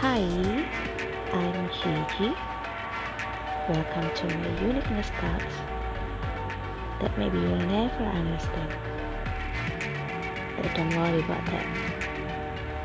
Hi, I'm Gigi. Welcome to my uniqueness thoughts that maybe you'll never understand. But don't worry about that.